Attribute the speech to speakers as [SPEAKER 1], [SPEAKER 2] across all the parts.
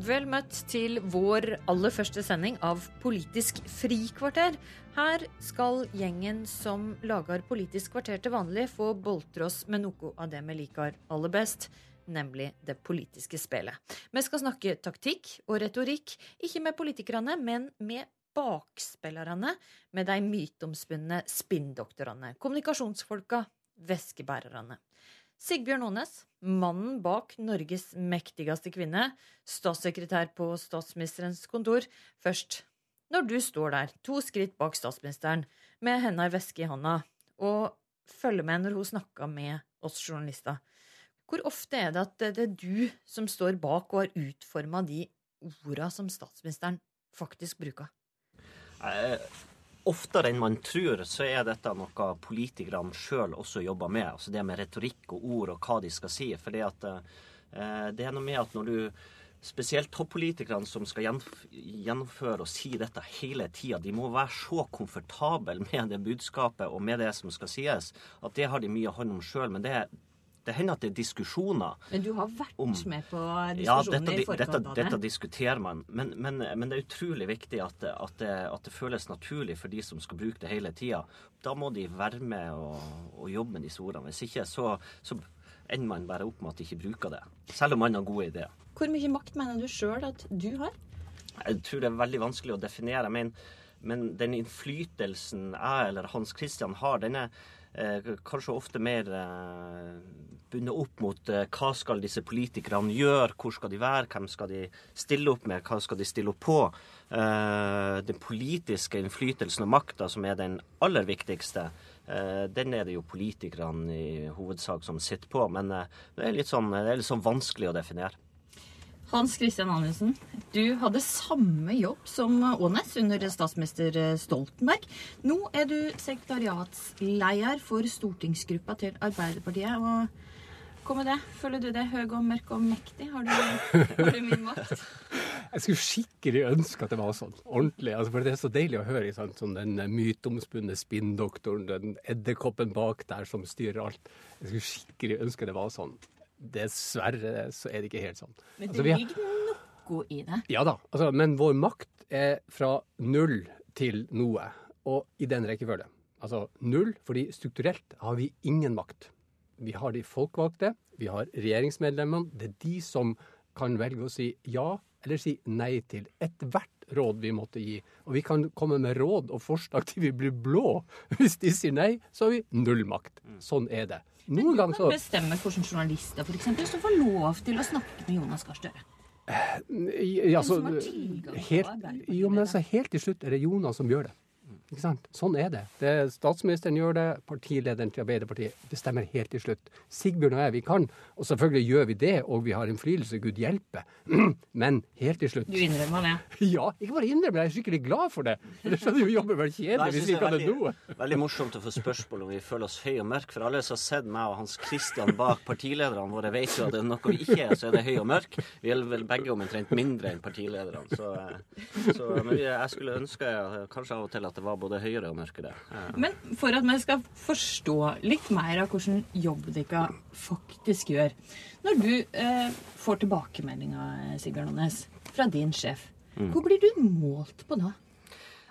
[SPEAKER 1] Vel møtt til vår aller første sending av Politisk frikvarter. Her skal gjengen som lager Politisk kvarter til vanlig, få boltre oss med noe av det vi liker aller best, nemlig det politiske spillet. Vi skal snakke taktikk og retorikk, ikke med politikerne, men med bakspillerne, med de myteomspunne spinndoktorene, kommunikasjonsfolka, væskebærerne. Sigbjørn Aanes, mannen bak Norges mektigste kvinne, statssekretær på statsministerens kontor. Først, når du står der, to skritt bak statsministeren, med henne i veske i hånda, og følger med når hun snakker med oss journalister, hvor ofte er det at det er du som står bak og har utforma de orda som statsministeren faktisk bruker?
[SPEAKER 2] Oftere enn man tror, så er dette noe politikerne sjøl også jobber med. Altså det med retorikk og ord og hva de skal si. For det, eh, det er noe med at når du Spesielt toppolitikerne som skal gjennomføre og si dette hele tida. De må være så komfortable med det budskapet og med det som skal sies, at det har de mye hånd om sjøl. Men det, det hender at det er diskusjoner.
[SPEAKER 1] Men du har vært om, med på diskusjoner
[SPEAKER 2] ja, dette,
[SPEAKER 1] i forkant
[SPEAKER 2] av det? Dette diskuterer man. Men, men, men, det er utrolig viktig at at, det, at det, føles naturlig for de som skal bruke det hele tida. Da må de være med og, og, jobbe med disse ordene. Hvis ikke så, så ender man bare opp med at de ikke bruker det. Selv om man har gode ideer.
[SPEAKER 1] Hvor mye makt mener du sjøl at du har?
[SPEAKER 2] Jeg tror det er veldig vanskelig å definere. Men, men den innflytelsen jeg eller Hans Christian har, den er kanskje ofte mer eh, bundet opp mot eh, hva skal disse politikerne gjøre, hvor skal de være, hvem skal de stille opp med, hva skal de stille opp på. Eh, den politiske innflytelsen og makta, som er den aller viktigste, eh, den er det jo politikerne i hovedsak som sitter på. Men eh, det er litt sånn, det er litt sånn vanskelig å definere.
[SPEAKER 1] Hans Christian Anundsen, du hadde samme jobb som Aanes under statsminister Stoltenberg. Nå er du sekretariatsleder for stortingsgruppa til Arbeiderpartiet. og Hva med det? Føler du deg høy og mørk og mektig? Har du, har du min makt?
[SPEAKER 3] Jeg skulle skikkelig ønske at det var sånn. Ordentlig. Altså, for det er så deilig å høre sant? sånn den myteomspunne spinndoktoren, den edderkoppen bak der som styrer alt. Jeg skulle skikkelig ønske det var sånn dessverre så er det ikke helt sånn.
[SPEAKER 1] Men det altså, ligger noe i det?
[SPEAKER 3] Ja da. Altså, men vår makt er fra null til noe, og i den rekkefølge. Altså null, fordi strukturelt har vi ingen makt. Vi har de folkevalgte, vi har regjeringsmedlemmene. Det er de som kan velge å si ja eller si nei til ethvert råd vi måtte gi. Og vi kan komme med råd og forslag til vi blir blå. Hvis de sier nei, så har vi null makt. Sånn er det.
[SPEAKER 1] Noen ganger så bestemme hvordan journalister for eksempel, som får lov til å snakke med Jonas Gahr Støre.
[SPEAKER 3] Ja, altså, helt, jo, men altså, helt til slutt er det Jonas som gjør det. Ikke sant? Sånn er det. det. Statsministeren gjør det, partilederen til Arbeiderpartiet bestemmer helt til slutt. Sigbjørn og jeg, vi kan. Og selvfølgelig gjør vi det, og vi har innflytelse, Gud hjelpe. Men helt til slutt
[SPEAKER 1] Du innrømmer det?
[SPEAKER 3] Ja, ikke bare innrømmer, jeg er skikkelig glad for det. Det skjønner jo jobben vel kjedelig hvis vi ikke hadde noe.
[SPEAKER 2] Veldig morsomt å få spørsmål om vi føler oss høy og mørk. For alle som har sett meg og Hans Christian bak partilederne våre, vet jo at det er noe vi ikke er, så er det høy og mørk. Vi er vel begge omtrent mindre enn partilederne. Så, så men jeg skulle ønske kanskje av og til at det var både høyere og mørkere.
[SPEAKER 1] Men for at vi skal forstå litt mer av hvordan jobb dere faktisk gjør Når du eh, får tilbakemeldinger, Sigbjørn Aanes, fra din sjef, mm. hvor blir du målt på da?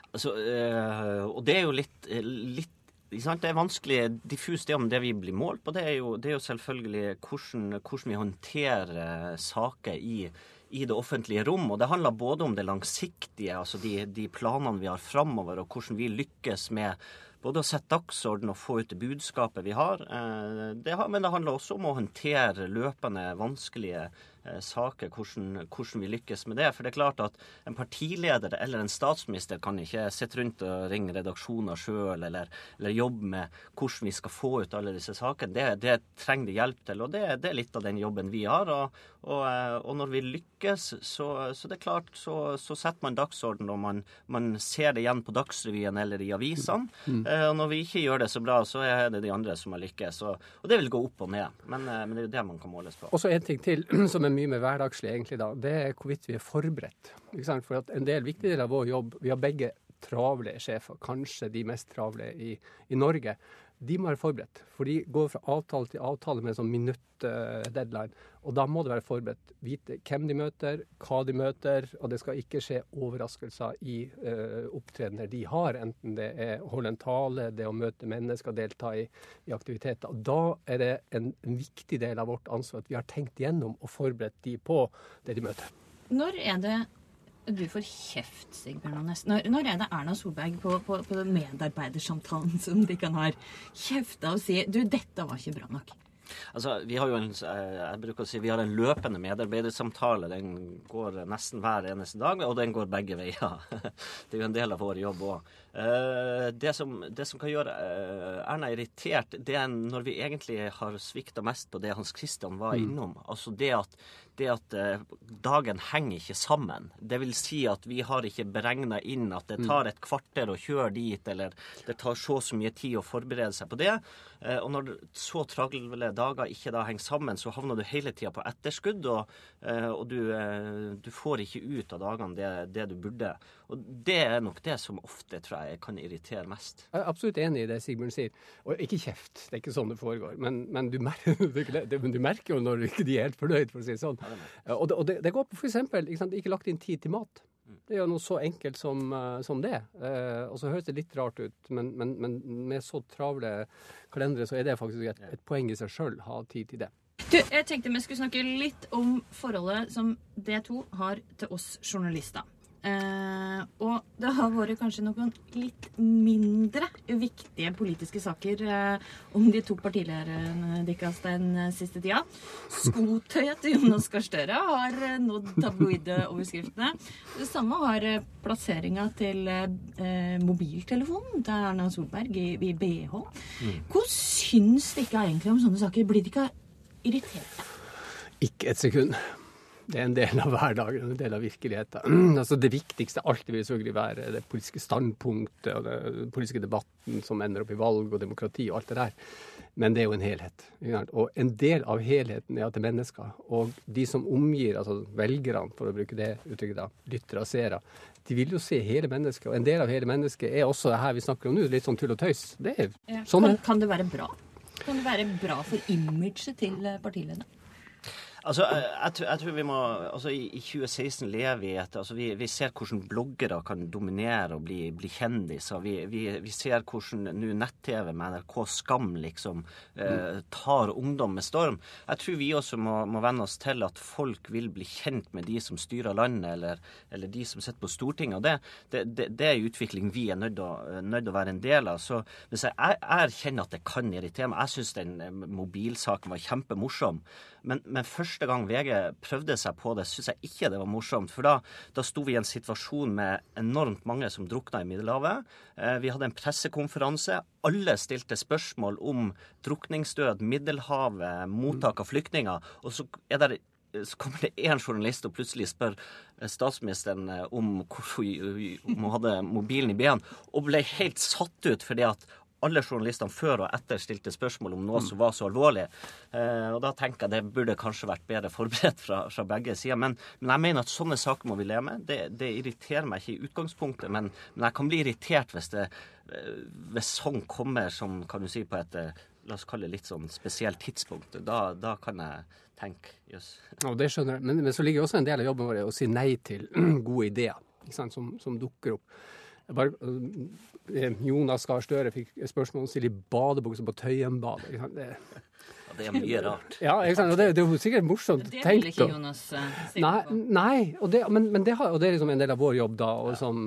[SPEAKER 2] Altså, eh, og det er jo litt, litt det er vanskelig diffust det om det vi blir målt på. Det er jo, det er jo selvfølgelig hvordan, hvordan, vi håndterer saker i i det offentlige rom. Og det handler både om det langsiktige, altså de, de planene vi har framover, og hvordan vi lykkes med både å sette dagsorden og få ut det budskapet vi har. Eh, det men det handler også om å håndtere løpende vanskelige Eh, saker, hvordan, hvordan, vi lykkes med det. For det er klart at en partileder eller en statsminister kan ikke sitte rundt og ringe redaksjoner sjøl eller, eller, jobbe med hvordan vi skal få ut alle disse sakene. Det, det trenger de hjelp til, og det, det, er litt av den jobben vi har. Og, og, eh, og når vi lykkes, så, så det er klart, så, så setter man dagsorden, og man, man, ser det igjen på Dagsrevyen eller i avisene. Mm. Eh, og når vi ikke gjør det så bra, så er det de andre som har lykkes. Og, og det vil gå opp og ned. Men, men det er jo det man kan måles på.
[SPEAKER 3] Og så en ting til som er mye mer hverdagslig, egentlig, da, det er hvorvidt vi er forberedt. For en del viktige deler av vår jobb Vi har begge travle sjefer, kanskje de mest travle i, i Norge. De må være forberedt. For de går fra avtale til avtale med en sånn minutt-deadline. og da må det være forberedt. Vite hvem de møter, hva de møter, og det skal ikke skje overraskelser i uh, opptredener de har. Enten det er å holde en tale, det å møte mennesker, delta i, i aktiviteter. Og da er det en viktig del av vårt ansvar at vi har tenkt gjennom og forberedt de på det de møter.
[SPEAKER 1] Når er det du får kjeft, Sigbjørn Aanes. Når, når, er det Erna Solberg på, på, på medarbeidersamtalen som de kan ha kjefta og si du, dette var ikke bra nok?
[SPEAKER 2] Altså, vi har jo en, eh, jeg bruker å si, vi har en løpende medarbeidersamtale. Den går nesten hver eneste dag, og den går begge veier. Det er jo en del av vår jobb òg. Eh, det, det, som kan gjøre eh, Erna irritert, det er når vi egentlig har svikta mest på det Hans Christian var mm. innom. Altså det at det at eh, dagen henger ikke sammen. Det vil si at vi har ikke beregna inn at det tar et kvarter å kjøre dit, eller det tar så så mye tid å forberede seg på det. Eh, og når så travle dager ikke da henger sammen, så havner du hele tida på etterskudd, og, eh, og du, du, får ikke ut av dagene det, det, du burde. Og det er nok det som ofte tror jeg kan irritere mest.
[SPEAKER 3] Jeg er absolutt enig i det Sigbjørn sier. Og ikke kjeft, det er ikke sånn det foregår. Men, men du, merker, du, merker, jo når ikke de er helt fornøyd, for å si det sånn. Og det, og det, det går på f.eks. Ikke, ikke lagt inn tid til mat. Det er jo noe så enkelt som, uh, som det. Eh, og så høres det litt rart ut, men, men, men, med så travle kalendere så er det faktisk et, et poeng i seg sjøl ha tid til det.
[SPEAKER 1] Du, jeg tenkte vi skulle snakke litt om forholdet som D2 har til oss journalister. Eh, og det har vært kanskje noen litt mindre viktige politiske saker eh, om de to partilederne deres den siste tida. Skotøyet til Jonas Gahr Støre har eh, nådd tabloide-overskriftene. Det samme har eh, plasseringa til eh, mobiltelefonen til Erna Solberg i, i BH. Mm. Hva syns dere egentlig om sånne saker? Blir dere ikke irriterte?
[SPEAKER 3] Ikke et sekund. Det er en del av hverdagen, en del av virkeligheten. altså det viktigste alltid vil selvfølgelig være det politiske standpunktet og den politiske debatten som ender opp i valg og demokrati og alt det der. Men det er jo en helhet. Og en del av helheten er at det er mennesker. Og de som omgir, altså velgerne, for å bruke det uttrykket, da, lyttere og seere, de vil jo se hele mennesket. Og en del av hele mennesket er også det her vi snakker om nå, litt sånn tull og tøys. Det er
[SPEAKER 1] ja. sånn. Kan, kan det være bra? Kan det være bra for imaget til partilederne?
[SPEAKER 2] Altså, jeg, jeg, tror vi må altså I, i 2016 lever vi etter altså, vi, vi, ser hvordan bloggere kan dominere og bli, bli kjendiser. Vi, vi, vi, ser hvordan nå nett-TV med NRK Skam liksom eh, tar ungdom med storm. Jeg tror vi også må, må venne oss til at folk vil bli kjent med de som styrer landet, eller, eller de som sitter på Stortinget. og det, det, det, det, er utvikling vi er nødt til å, være en del av. Så hvis jeg erkjenner at det kan irritere meg Jeg syns den eh, mobilsaken var kjempemorsom. Men, men, første gang VG prøvde seg på det, syns jeg ikke det var morsomt. For da, da sto vi i en situasjon med enormt mange som drukna i Middelhavet. Eh, vi hadde en pressekonferanse. Alle stilte spørsmål om drukningsdød, Middelhavet, mottak av flyktninger. Og så er det så kommer det én journalist og plutselig spør statsministeren eh, om hvorfor hun hadde mobilen i ben, og ble helt satt ut fordi at alle journalistene før og etter stilte spørsmål om noe som var så alvorlig. Eh, og da tenker jeg det burde kanskje vært bedre forberedt fra, fra begge sider. Men, men, jeg mener at sånne saker må vi leve med. Det, det irriterer meg ikke i utgangspunktet, men, men, jeg kan bli irritert hvis, det, eh, hvis sånn kommer som kan du si, på et eh, la oss kalle det litt sånn spesielt tidspunkt. Da, da kan jeg tenke jøss.
[SPEAKER 3] Yes. Ja, det skjønner jeg. Men, men, så ligger også en del av jobben vår å si nei til gode ideer som, som dukker opp. Eh, Jonas Gahr Støre fikk spørsmål om å stille i badebukse på Tøyenbadet. Det,
[SPEAKER 2] er mye rart.
[SPEAKER 3] Ja, det, det, er jo sikkert morsomt
[SPEAKER 1] tenkt. Det vil ikke Jonas uh, si
[SPEAKER 3] nei, nei det, men, men, det, har, og det er liksom en del av vår jobb, da, å liksom,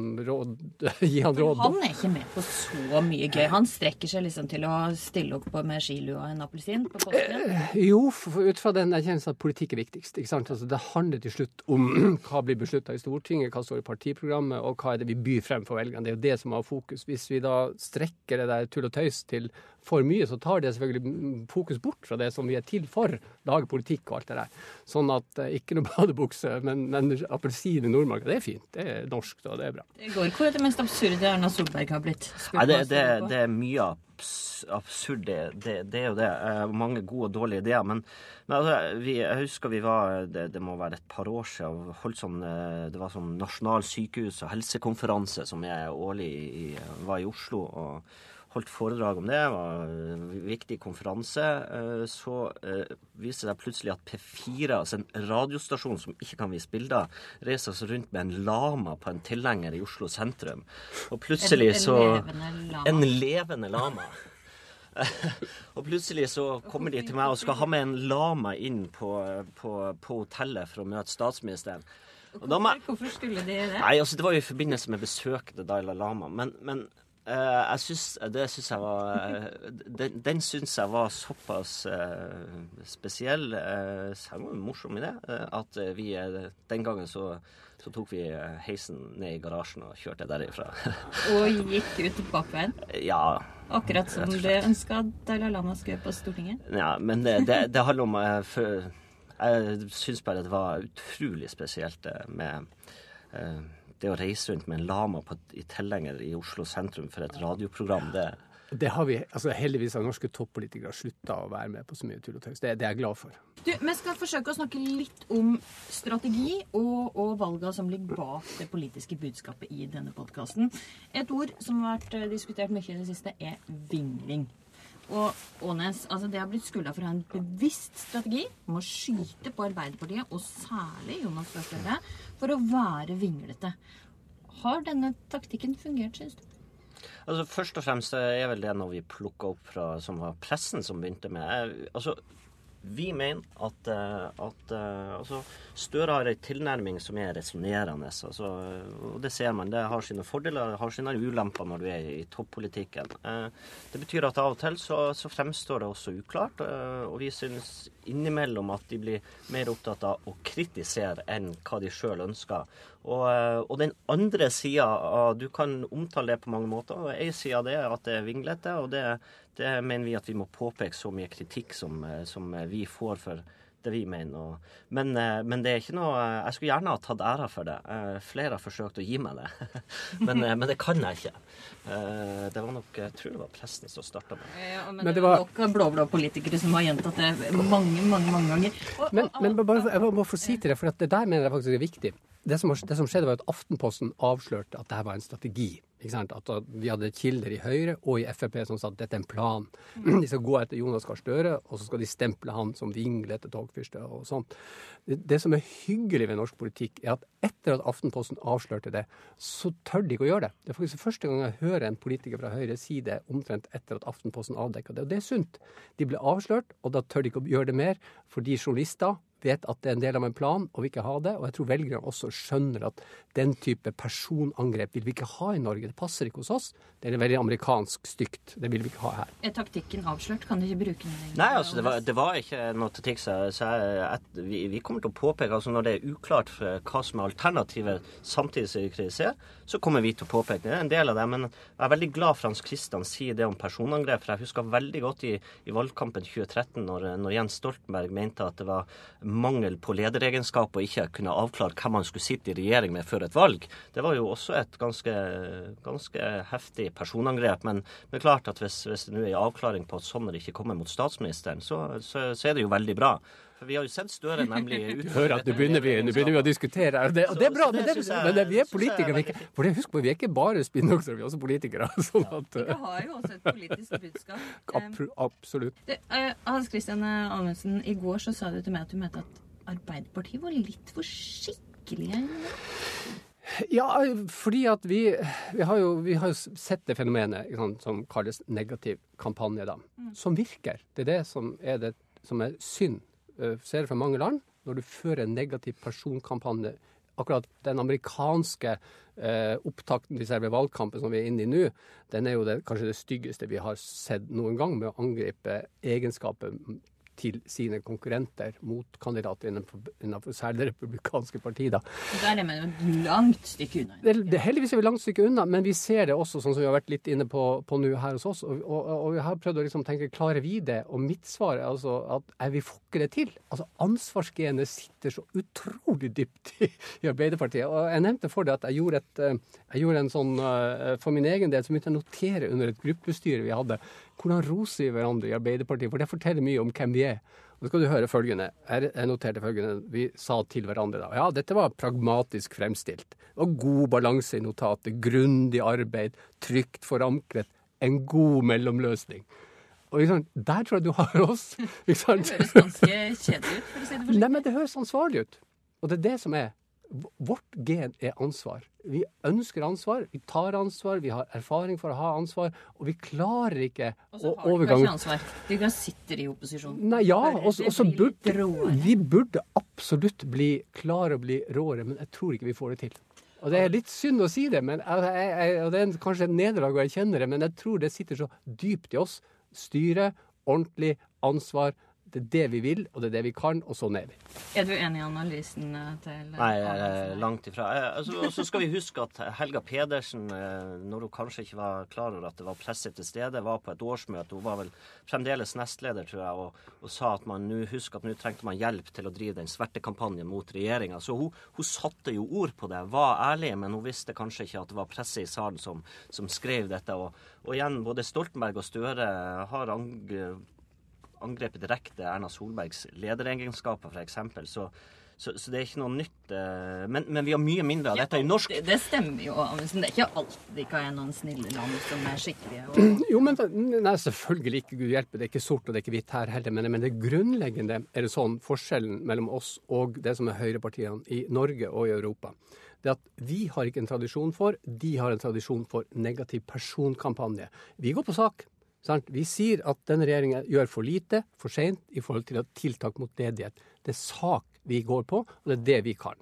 [SPEAKER 3] gi han råd.
[SPEAKER 1] Han er ikke med på så mye gøy. Han strekker seg liksom til å stille opp med skilua og en appelsin på påsken?
[SPEAKER 3] Eh, jo, for, ut fra den erkjennelsen at politikk er viktigst. ikke sant? Altså, det handler til slutt om hva blir beslutta i Stortinget, hva står i partiprogrammet, og hva er det vi byr frem for velgerne. Det er jo det som har fokus. Hvis vi da strekker det der tull og tøys til for mye, så tar det selvfølgelig fokus bort fra det som vi er til for. Lage politikk og alt det der. Sånn at eh, ikke noe badebukse, men, men appelsin i Nordmarka, det er fint. Det er norsk, og det er bra.
[SPEAKER 1] Det går. Hvor er det mest absurde Erna Solberg har blitt?
[SPEAKER 2] Nei, det, det, det, er mye absurd, det, det, det, er jo det. Uh, mange gode og dårlige ideer. Men, men altså, vi, jeg husker vi var det, det, må være et par år siden holdt sånn uh, Det var sånn nasjonal sykehus- og helsekonferanse som jeg årlig i, var i Oslo. og holdt foredrag om det. Det var en viktig konferanse. Eh, Så eh, viste det seg plutselig at P4, altså en radiostasjon som ikke kan vise bilder, reiser seg rundt med en lama på en tilhenger i Oslo sentrum. Og plutselig så
[SPEAKER 1] En levende lama.
[SPEAKER 2] Og plutselig så kommer de til meg og skal ha med en lama inn på, på, på hotellet for å møte statsministeren. Må
[SPEAKER 1] Hvorfor skulle de det?
[SPEAKER 2] Nei, altså det var jo i forbindelse med besøket til Dalai Lama. Men, men eh, jeg syns Det syns jeg var eh, Den, den syns jeg var såpass uh, spesiell, uh, selv om en morsom idé, eh, at vi den gangen så, så tok vi heisen ned i garasjen og kjørte derifra.
[SPEAKER 1] Og gikk ut bakveien?
[SPEAKER 2] ja.
[SPEAKER 1] Akkurat som du ønska Dalai Lama skulle gjøre på Stortinget?
[SPEAKER 2] ja. Men det, det, det handler om for, Jeg syns bare det var utrolig spesielt med det å reise rundt med en lama på, i tilhenger i Oslo sentrum for et radioprogram. det
[SPEAKER 3] Det har vi, altså Heldigvis har norske toppolitikere slutta å være med på så mye tull og tøys. Det, det er jeg glad for.
[SPEAKER 1] Du, Vi skal forsøke å snakke litt om strategi og, og valgene som ligger bak det politiske budskapet i denne podkasten. Et ord som har vært eh, diskutert mye i det siste, er vingling. Og Ånes, altså det har blitt skylda for å ha en bevisst strategi om å skyte på Arbeiderpartiet, og særlig Jonas Gahr Støre, for å være vinglete. Har denne taktikken fungert, syns du?
[SPEAKER 2] Altså Først og fremst er vel det noe vi plukka opp fra som var pressen som begynte med. Altså, vi mener at, eh, at eh, altså, Støre har en tilnærming som er resonnerende. Altså, og det ser man. Det har sine fordeler det har sine ulemper når du er i toppolitikken. Eh, Det betyr at av og til så, så fremstår det også uklart, og vi synes innimellom at de blir mer opptatt av å kritisere enn hva de sjøl ønsker. Og, og den andre sida Du kan omtale det på mange måter. En side av det er at det er vinglete, og det, det mener vi at vi må påpeke så mye kritikk som, eh, som vi får for det vi mener. Og, men, eh, men det er ikke noe Jeg skulle gjerne ha tatt æra for det. Eh, Flere har forsøkt å gi meg det, men, eh, men det kan jeg ikke. Eh, Det var nok Jeg tror det var presten som starta med det.
[SPEAKER 1] Ja, men,
[SPEAKER 3] Men
[SPEAKER 1] det
[SPEAKER 3] det
[SPEAKER 1] var
[SPEAKER 3] var-
[SPEAKER 1] nok blå-blå politikere som har gjentatt det mange, mange mange ganger. Og,
[SPEAKER 3] Men, men bare, jeg må bare få si til det, for at det der mener jeg faktisk er viktig. Det som, det som skjedde, var at Aftenposten avslørte at dette var en strategi. At vi hadde kilder i Høyre og i Frp som sa at dette er en plan. De skal gå etter Jonas Gahr Støre, og så skal de stemple han som vinglete togfyrste og sånt. Det, det som er hyggelig ved norsk politikk, er at etter at Aftenposten avslørte det, så tør de ikke å gjøre det. Det er faktisk første gang jeg hører en politiker fra Høyre si det omtrent etter at Aftenposten avdekka det. Og det er sunt. De ble avslørt, og da tør de ikke å gjøre det mer, fordi journalister vet at det er en del av en plan og vil ikke ha det. Og jeg tror velgerne også skjønner at den type personangrep vil vi ikke ha i Norge. Det passer ikke hos oss. Det er veldig amerikansk stygt. Det vil vi ikke ha her.
[SPEAKER 1] Er taktikken avslørt? Kan du ikke bruke den? lenger?
[SPEAKER 2] Nei, altså det var, det var ikke noe til tics. Så jeg, vi, vi kommer til å påpeke altså når det er uklart for hva som er alternativet samtidig som vi kritiserer, så kommer vi til å påpeke det. Det er en del av det. Men jeg er veldig glad for Hans Christian sier det om personangrep. For jeg husker veldig godt i, i valgkampen 2013 når, når Jens Stoltenberg mente at det var mangel på lederegenskap og ikke kunne avklare hvem man skulle sitte i regjering med før et valg. Det var jo også et ganske, ganske heftig personangrep. Men det er klart at hvis, hvis det nå er en avklaring på at sånn ikke kommer mot statsministeren, så, så, så er det jo veldig bra. For vi har jo sendt Støre nemlig ut
[SPEAKER 3] Du hører at nå begynner begynner vi å diskutere her. Det, og det er bra, men,
[SPEAKER 2] det
[SPEAKER 3] men det, vi er
[SPEAKER 2] er
[SPEAKER 3] politikere. Er ikke- for det, husk på, vi er ikke bare spinnokser, vi er også politikere. Sånn at,
[SPEAKER 1] Vi har jo også et politisk budskap. Eh,
[SPEAKER 3] absolutt.
[SPEAKER 1] eh, Hans Christian Amundsen, i går så sa du til meg at du mente at Arbeiderpartiet var litt for skikkelige.
[SPEAKER 3] Ja, fordi at vi, vi, har, jo, vi har jo sett det fenomenet sant, som kalles negativ kampanje, da. Som virker. Det er det som er, det, som er synd. Eh, Ser det fra mange land. Når du fører en negativ personkampanje Akkurat den amerikanske eh, opptakten til selve valgkampen som vi er inne i nå, den er jo det, kanskje det styggeste vi har sett noen gang, med å angripe egenskaper til sine konkurrenter, motkandidater innenfor, innenfor særlig det republikanske partiet.
[SPEAKER 1] Der er man jo langt stykke unna.
[SPEAKER 3] Det, det, heldigvis er vi langt stykke unna, men vi ser det også sånn som vi har vært litt inne på, på nå her hos oss. Og, og, og vi har prøvd å liksom tenke klarer vi det? Og mitt svar er altså at vi får ikke det til. Altså Ansvarsgenet sitter så utrolig dypt i, i Arbeiderpartiet. Og jeg nevnte for det at jeg gjorde, et, eh, jeg gjorde en sånn eh, For min egen del så begynte jeg å notere under et gruppestyre vi hadde, hvordan roser vi hverandre i Arbeiderpartiet. For det forteller mye om hvem vi er. Nå skal du høre følgende. Jeg noterte følgende. Vi sa til hverandre da. Ja, dette var pragmatisk fremstilt. Det var god balanse i notatet. Grundig arbeid. Trygt forankret. en god mellomløsning. Og liksom, Der tror jeg du har oss. ikke sant?
[SPEAKER 1] Det høres ganske kjedelig ut, for å si det forsiktig.
[SPEAKER 3] Nei, men det høres ansvarlig ut. Og det er det som er Vårt gen er ansvar. Vi ønsker ansvar, vi tar ansvar, vi har erfaring for å ha ansvar, og vi klarer ikke
[SPEAKER 1] Og så har de
[SPEAKER 3] overgang
[SPEAKER 1] kanskje ansvar. De sitter sitte i opposisjon.
[SPEAKER 3] Nei, ja, og så- og burde vi burde absolutt bli klare å bli råere, men jeg tror ikke vi får det til. Og det er litt synd å si det, men jeg, jeg, og det er kanskje et nederlag, og jeg kjenner det, men jeg tror det sitter så dypt i oss. Styre, ordentlig, ansvar. Det er det vi vil, og det er det vi kan, og sånn er vi.
[SPEAKER 1] Er du enig i analysen eh, til
[SPEAKER 2] Nei, eh, langt ifra. Eh, altså, Og så skal vi huske at Helga Pedersen, eh, når hun kanskje ikke var klar over at det var presse til stede, var på et årsmøte. Hun var vel fremdeles nestleder, tror jeg, og, og sa at man nå husker at nå trengte man hjelp til å drive den svertekampanjen mot regjeringa. Så hun, hun satte jo ord på det, var ærlig, men hun visste kanskje ikke at det var presse i salen som, som skrev dette. Og, og igjen, både Stoltenberg og Støre har ang angrepet direkte Erna Solbergs lederegenskaper, f.eks. Så, så, så det er ikke noe nytt. eh, Men, men vi har mye mindre av dette i norsk.
[SPEAKER 1] Det, det stemmer jo, Amundsen. Det er ikke alltid vi kan ha noen snille land som er skikkelige. Og...
[SPEAKER 3] Jo, men nei, selvfølgelig ikke Gud hjelpe. Det er ikke sort og det er ikke hvitt her heller. Men, men det grunnleggende er det sånn forskjellen mellom oss og det som er høyrepartiene i Norge og i Europa. Det at vi har ikke en tradisjon for, de har en tradisjon for negativ personkampanje. Vi går på sak. Sant? Vi sier at denne regjeringen gjør for lite, for seint, i forhold til tiltak mot ledighet. Det er sak vi går på, og det er det vi kan.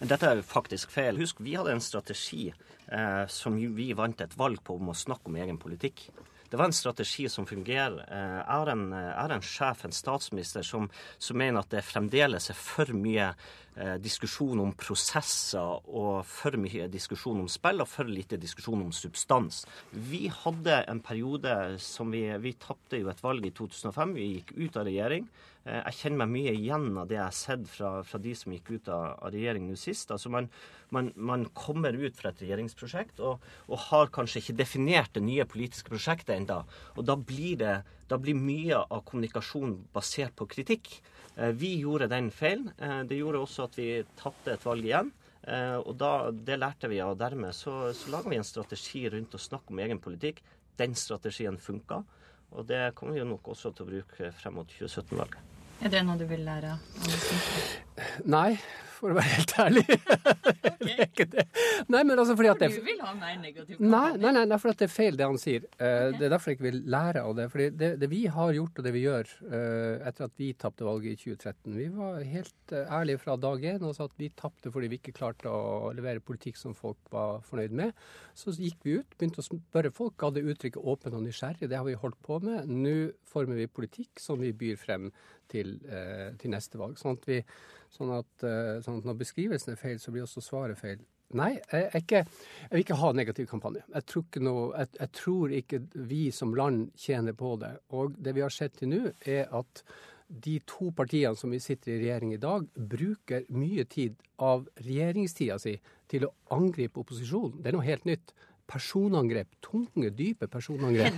[SPEAKER 2] Dette er faktisk feil. Husk, vi hadde en strategi eh, som vi vant et valg på om å snakke om egen politikk. Det var en strategi som fungerer. Eh, Jeg har en, jeg har en sjef, en statsminister, som, som mener at det fremdeles er for mye eh, diskusjon om prosesser og for mye diskusjon om spill og for lite diskusjon om substans. Vi hadde en periode som vi Vi tapte jo et valg i 2005. Vi gikk ut av regjering. Eh, Jeg kjenner meg mye igjen av det jeg har sett fra, fra de som gikk ut av, av regjering nå sist. Altså man, man, man kommer ut fra et regjeringsprosjekt og, og har kanskje ikke definert det nye politiske prosjektet ennå. Og da blir, da blir mye av kommunikasjonen basert på kritikk. Eh, Vi gjorde den feilen. Eh, Det gjorde også at vi tapte et valg igjen. Eh, Og da, det lærte vi, og dermed så, så laga vi en strategi rundt å snakke om egen politikk. Den strategien funka. Og det kommer vi jo nok også til å bruke frem mot 2017-valget.
[SPEAKER 1] Er det noe du vil lære? av?
[SPEAKER 3] Nei, for å være helt ærlig. det er ikke det. Nei, men altså fordi at det
[SPEAKER 1] Du vil ha mer negativ
[SPEAKER 3] Nei, nei, nei, nei, for at det er feil det han sier. Okay. Det er derfor jeg ikke vil lære av det. Fordi det, det vi har gjort og det vi gjør eh, etter at vi tapte valget i 2013 Vi var helt eh, ærlige fra dag én og sa at vi tapte fordi vi ikke klarte å levere politikk som folk var fornøyd med. Så gikk vi ut, begynte å spørre folk, ga det uttrykket åpen og nysgjerrig. Det har vi holdt på med. Nå former vi politikk som vi byr frem til, eh, til neste valg. Sånn at, vi, sånn, at, eh, sånn at når beskrivelsen er feil, så blir også svaret feil. Nei, jeg, ikke, jeg vil ikke ha negativ kampanje. Jeg tror, noe, jeg, jeg tror ikke vi som land tjener på det. Og det vi har sett til nå, er at de to partiene som vi sitter i regjering i dag, bruker mye tid av regjeringstida si til å angripe opposisjonen. Det er noe helt nytt. Personangrep. Tunge, dype personangrep.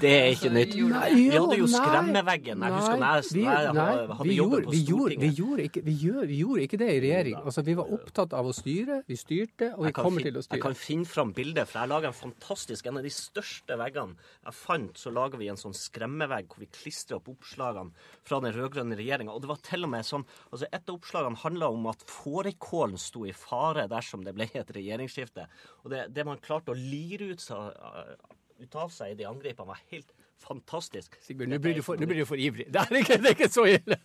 [SPEAKER 2] Det er ikke nytt.
[SPEAKER 3] Nei,
[SPEAKER 1] jo,
[SPEAKER 2] Vi hadde jo skremmeveggen. Jeg husker når jeg- jeg hadde
[SPEAKER 3] vi
[SPEAKER 2] jobben
[SPEAKER 3] gjorde-
[SPEAKER 2] på
[SPEAKER 3] vi gjorde- Vi
[SPEAKER 2] Stortinget.
[SPEAKER 3] gjorde, ikke, vi, gjorde, vi gjorde ikke det i regjering. Altså, vi var opptatt av å styre. Vi styrte, og vi kommer
[SPEAKER 2] fin-
[SPEAKER 3] til å styre.
[SPEAKER 2] jeg kan finne fram bildet, for jeg laga en fantastisk En av de største veggene jeg fant, så laga vi en sånn skremmevegg hvor vi klistra opp oppslagene fra den rød-grønne regjeringa. Og det var til og med sånn altså Et av oppslagene handla om at fårikålen sto i fare dersom det ble et regjeringsskifte. Og det, det man klarte å lire ut, ut av seg i de angrepene, var helt fantastisk.
[SPEAKER 3] Sigbjørn, nå blir du for, nå blir du for ivrig. Det er ikke, det er ikke så ille.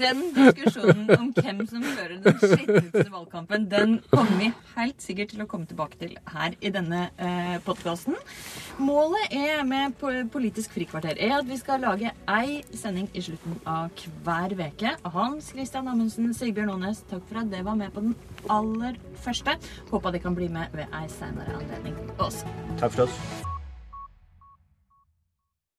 [SPEAKER 1] Den diskusjonen om hvem som fører den skitneste valgkampen, den kommer vi helt sikkert til å komme tilbake til her i denne eh, podkasten. Målet er med Politisk frikvarter er at vi skal lage ei sending i slutten av hver uke. Hans Christian Amundsen, Sigbjørn Aanes, takk for at dere var med på den aller første. Håper dere kan bli med ved ei senere anledning også.
[SPEAKER 2] Takk for oss.